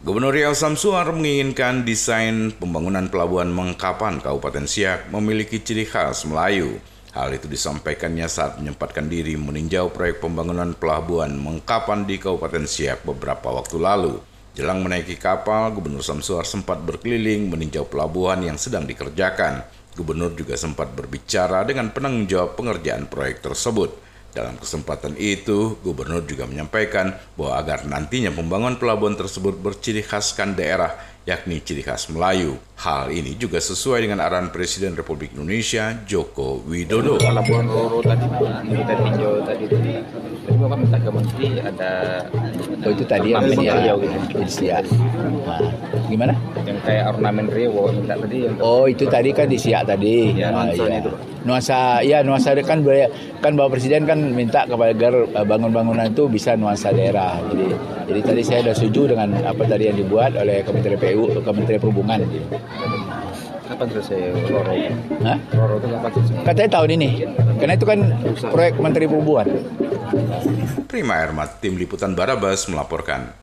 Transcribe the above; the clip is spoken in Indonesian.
Gubernur Riau Samsuar menginginkan desain pembangunan pelabuhan Mengkapan Kabupaten Siak memiliki ciri khas Melayu. Hal itu disampaikannya saat menyempatkan diri meninjau proyek pembangunan pelabuhan Mengkapan di Kabupaten Siak beberapa waktu lalu. Jelang menaiki kapal, Gubernur Samsuar sempat berkeliling meninjau pelabuhan yang sedang dikerjakan. Gubernur juga sempat berbicara dengan penanggung jawab pengerjaan proyek tersebut. Dalam kesempatan itu, Gubernur juga menyampaikan bahwa agar nantinya pembangunan pelabuhan tersebut berciri khaskan daerah, yakni ciri khas Melayu. Hal ini juga sesuai dengan arahan Presiden Republik Indonesia Joko Widodo. Pelabuhan Roro tadi kita tinjau tadi tadi Bapak minta ke Menteri ada Oh itu tadi yang ya, gitu. ya. Nah, gimana? Yang kayak ornamen Riau Bapak minta tadi yang Oh itu tadi kan di Siak tadi. Ya, Ah, nuansanya iya. itu. Nuansa, ya nuansa kan boleh kan Bapak Presiden kan minta kepada agar eh, bangun-bangunan itu bisa nuansa daerah. Jadi jadi tadi saya sudah setuju dengan apa tadi yang dibuat oleh Kementerian PU, Kementerian Perhubungan. kapan selesai Roro? Hah? Roro itu kapan selesai? Katanya tahun ini. Karena itu kan proyek Menteri Perhubungan. Prima Ermat, Tim Liputan Barabas melaporkan.